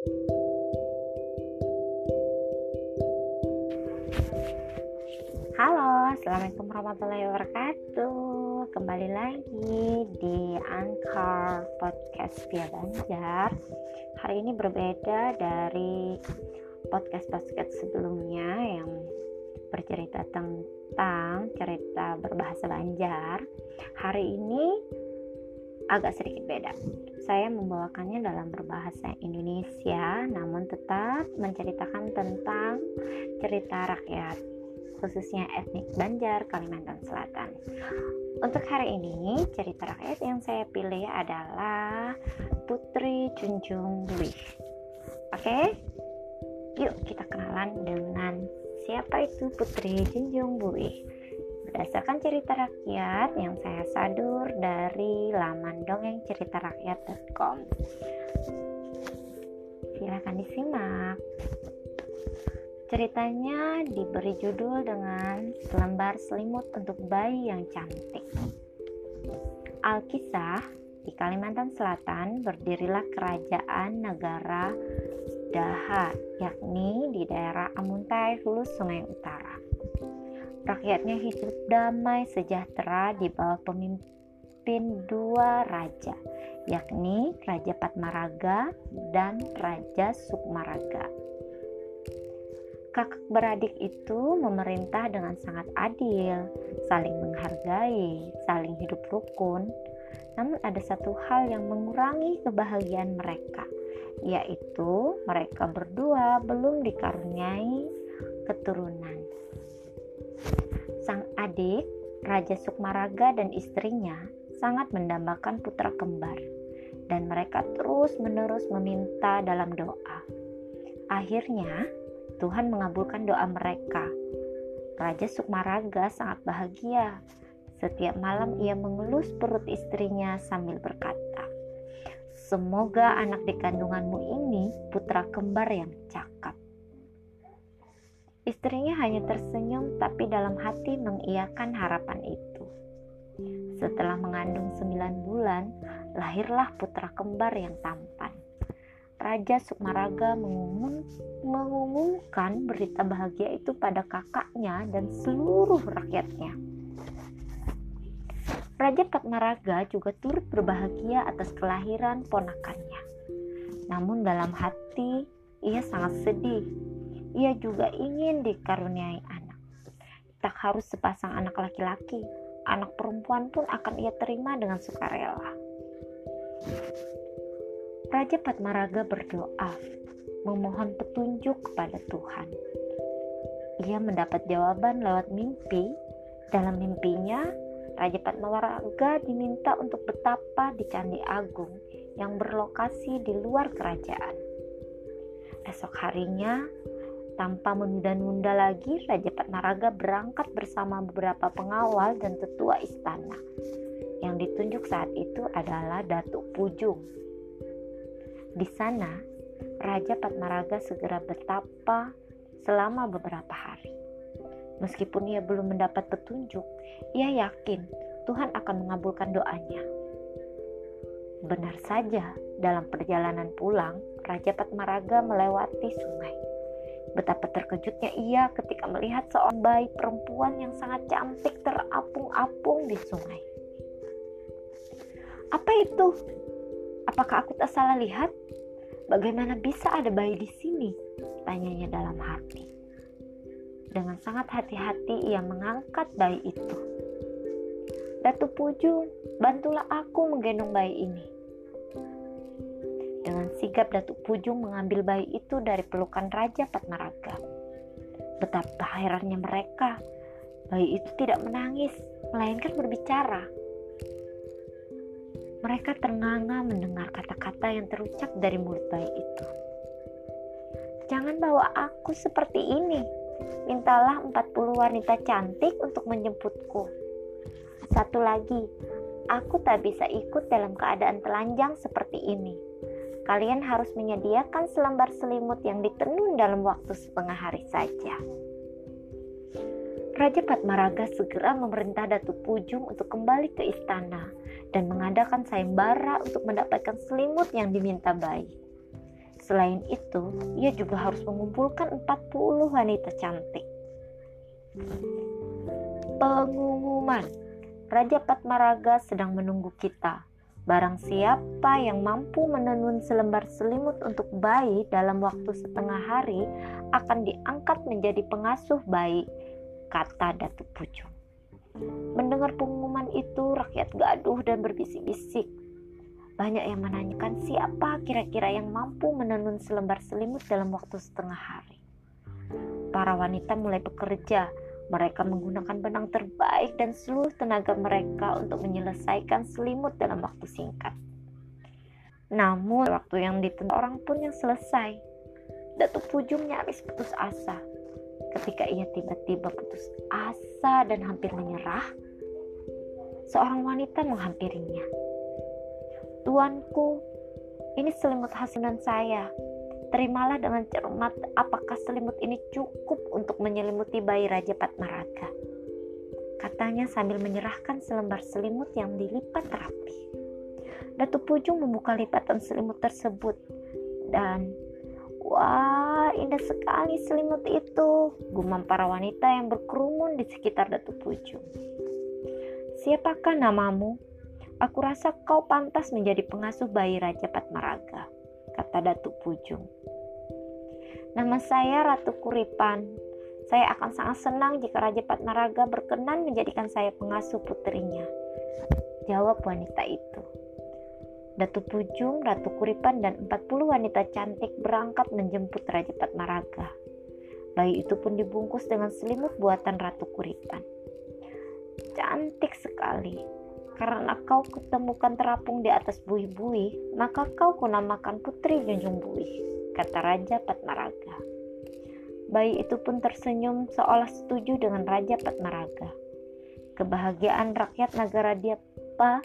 Halo, Assalamualaikum warahmatullahi wabarakatuh. Kembali lagi di Anchor Podcast Via Banjar. Hari ini berbeda dari podcast-podcast sebelumnya Yang bercerita tentang cerita berbahasa Banjar. Hari ini agak sedikit beda saya membawakannya dalam berbahasa Indonesia namun tetap menceritakan tentang cerita rakyat khususnya etnik Banjar, Kalimantan Selatan. Untuk hari ini, cerita rakyat yang saya pilih adalah Putri Junjung Luih. Oke, yuk kita kenalan dengan siapa itu Putri Junjung Luih. Berdasarkan cerita rakyat yang saya sadur dari laman dongengceritarakyat.com. Silahkan disimak. Ceritanya diberi judul dengan Selembar Selimut untuk Bayi yang Cantik. Alkisah, di Kalimantan Selatan berdirilah kerajaan negara Daha, yakni di daerah Amuntai, Hulu Sungai Utara. Rakyatnya hidup damai sejahtera di bawah pemimpin dua raja, yakni Raja Patmaraga dan Raja Sukmaraga kakak beradik itu memerintah dengan sangat adil, saling menghargai, saling hidup rukun. Namun ada satu hal yang mengurangi kebahagiaan mereka, yaitu mereka berdua belum dikaruniai keturunan. Adik, Raja Sukmaraga dan istrinya sangat mendambakan putra kembar dan mereka terus-menerus meminta dalam doa. Akhirnya, Tuhan mengabulkan doa mereka. Raja Sukmaraga sangat bahagia. Setiap malam ia mengelus perut istrinya sambil berkata, Semoga anak di kandunganmu ini putra kembar yang cakap. Istrinya hanya tersenyum tapi dalam hati mengiyakan harapan itu. Setelah mengandung sembilan bulan, lahirlah putra kembar yang tampan. Raja Sukmaraga mengumun, mengumumkan berita bahagia itu pada kakaknya dan seluruh rakyatnya. Raja Patmaraga juga turut berbahagia atas kelahiran ponakannya. Namun dalam hati ia sangat sedih. Ia juga ingin dikaruniai anak. Tak harus sepasang anak laki-laki, anak perempuan pun akan ia terima dengan sukarela. Raja Patmaraga berdoa, memohon petunjuk kepada Tuhan. Ia mendapat jawaban lewat mimpi. Dalam mimpinya, Raja Patmaraga diminta untuk betapa di Candi Agung yang berlokasi di luar kerajaan. Esok harinya, tanpa menunda-nunda lagi, Raja Patmaraga berangkat bersama beberapa pengawal dan tetua istana. Yang ditunjuk saat itu adalah Datuk Pujung di sana, Raja Patmaraga segera bertapa selama beberapa hari. Meskipun ia belum mendapat petunjuk, ia yakin Tuhan akan mengabulkan doanya. Benar saja, dalam perjalanan pulang, Raja Patmaraga melewati sungai. Betapa terkejutnya ia ketika melihat seorang bayi perempuan yang sangat cantik terapung-apung di sungai. Apa itu? Apakah aku tak salah lihat? Bagaimana bisa ada bayi di sini? Tanyanya dalam hati. Dengan sangat hati-hati ia mengangkat bayi itu. Datu Pujung, bantulah aku menggendong bayi ini. Dengan sigap Datuk Pujung mengambil bayi itu dari pelukan Raja Patmaraga. Betapa herannya mereka. Bayi itu tidak menangis, melainkan berbicara. Mereka ternganga mendengar kata-kata yang terucap dari mulut bayi itu. Jangan bawa aku seperti ini. Mintalah 40 wanita cantik untuk menjemputku. Satu lagi, aku tak bisa ikut dalam keadaan telanjang seperti ini. Kalian harus menyediakan selembar selimut yang ditenun dalam waktu setengah hari saja. Raja Patmaraga segera memerintah Datu Pujung untuk kembali ke istana dan mengadakan sayembara untuk mendapatkan selimut yang diminta bayi. Selain itu, ia juga harus mengumpulkan 40 wanita cantik. Pengumuman Raja Patmaraga sedang menunggu kita. Barang siapa yang mampu menenun selembar selimut untuk bayi dalam waktu setengah hari akan diangkat menjadi pengasuh bayi, kata Datuk Pucung. Mendengar pengumuman itu, rakyat gaduh dan berbisik-bisik. Banyak yang menanyakan siapa kira-kira yang mampu menenun selembar selimut dalam waktu setengah hari. Para wanita mulai bekerja. Mereka menggunakan benang terbaik dan seluruh tenaga mereka untuk menyelesaikan selimut dalam waktu singkat. Namun, waktu yang ditentukan orang pun yang selesai. Datuk Pujung nyaris putus asa Ketika ia tiba-tiba putus asa dan hampir menyerah, seorang wanita menghampirinya. Tuanku, ini selimut hasilan saya. Terimalah dengan cermat apakah selimut ini cukup untuk menyelimuti bayi Raja Patmaraga. Katanya sambil menyerahkan selembar selimut yang dilipat rapi. Datu Pujung membuka lipatan selimut tersebut dan Wah, indah sekali selimut itu, gumam para wanita yang berkerumun di sekitar Datu Pujung. Siapakah namamu? Aku rasa kau pantas menjadi pengasuh bayi Raja Patmaraga, kata Datu Pujung. Nama saya Ratu Kuripan. Saya akan sangat senang jika Raja Patmaraga berkenan menjadikan saya pengasuh putrinya. Jawab wanita itu. Datu Pujung, Ratu Kuripan, dan 40 wanita cantik berangkat menjemput Raja Patmaraga. Bayi itu pun dibungkus dengan selimut buatan Ratu Kuripan. Cantik sekali. Karena kau ketemukan terapung di atas buih-buih, maka kau kunamakan Putri Junjung Buih, kata Raja Patmaraga. Bayi itu pun tersenyum seolah setuju dengan Raja Patmaraga. Kebahagiaan rakyat negara Diapa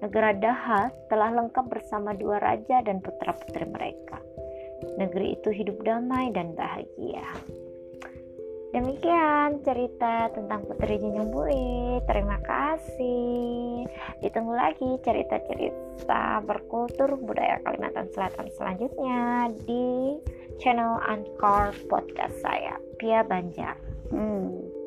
Negara Daha telah lengkap bersama dua raja dan putra-putri mereka. Negeri itu hidup damai dan bahagia. Demikian cerita tentang Putri Junjung Bui. Terima kasih. Ditunggu lagi cerita-cerita berkultur budaya Kalimantan Selatan selanjutnya di channel Anchor podcast saya, Pia Banjar. Hmm.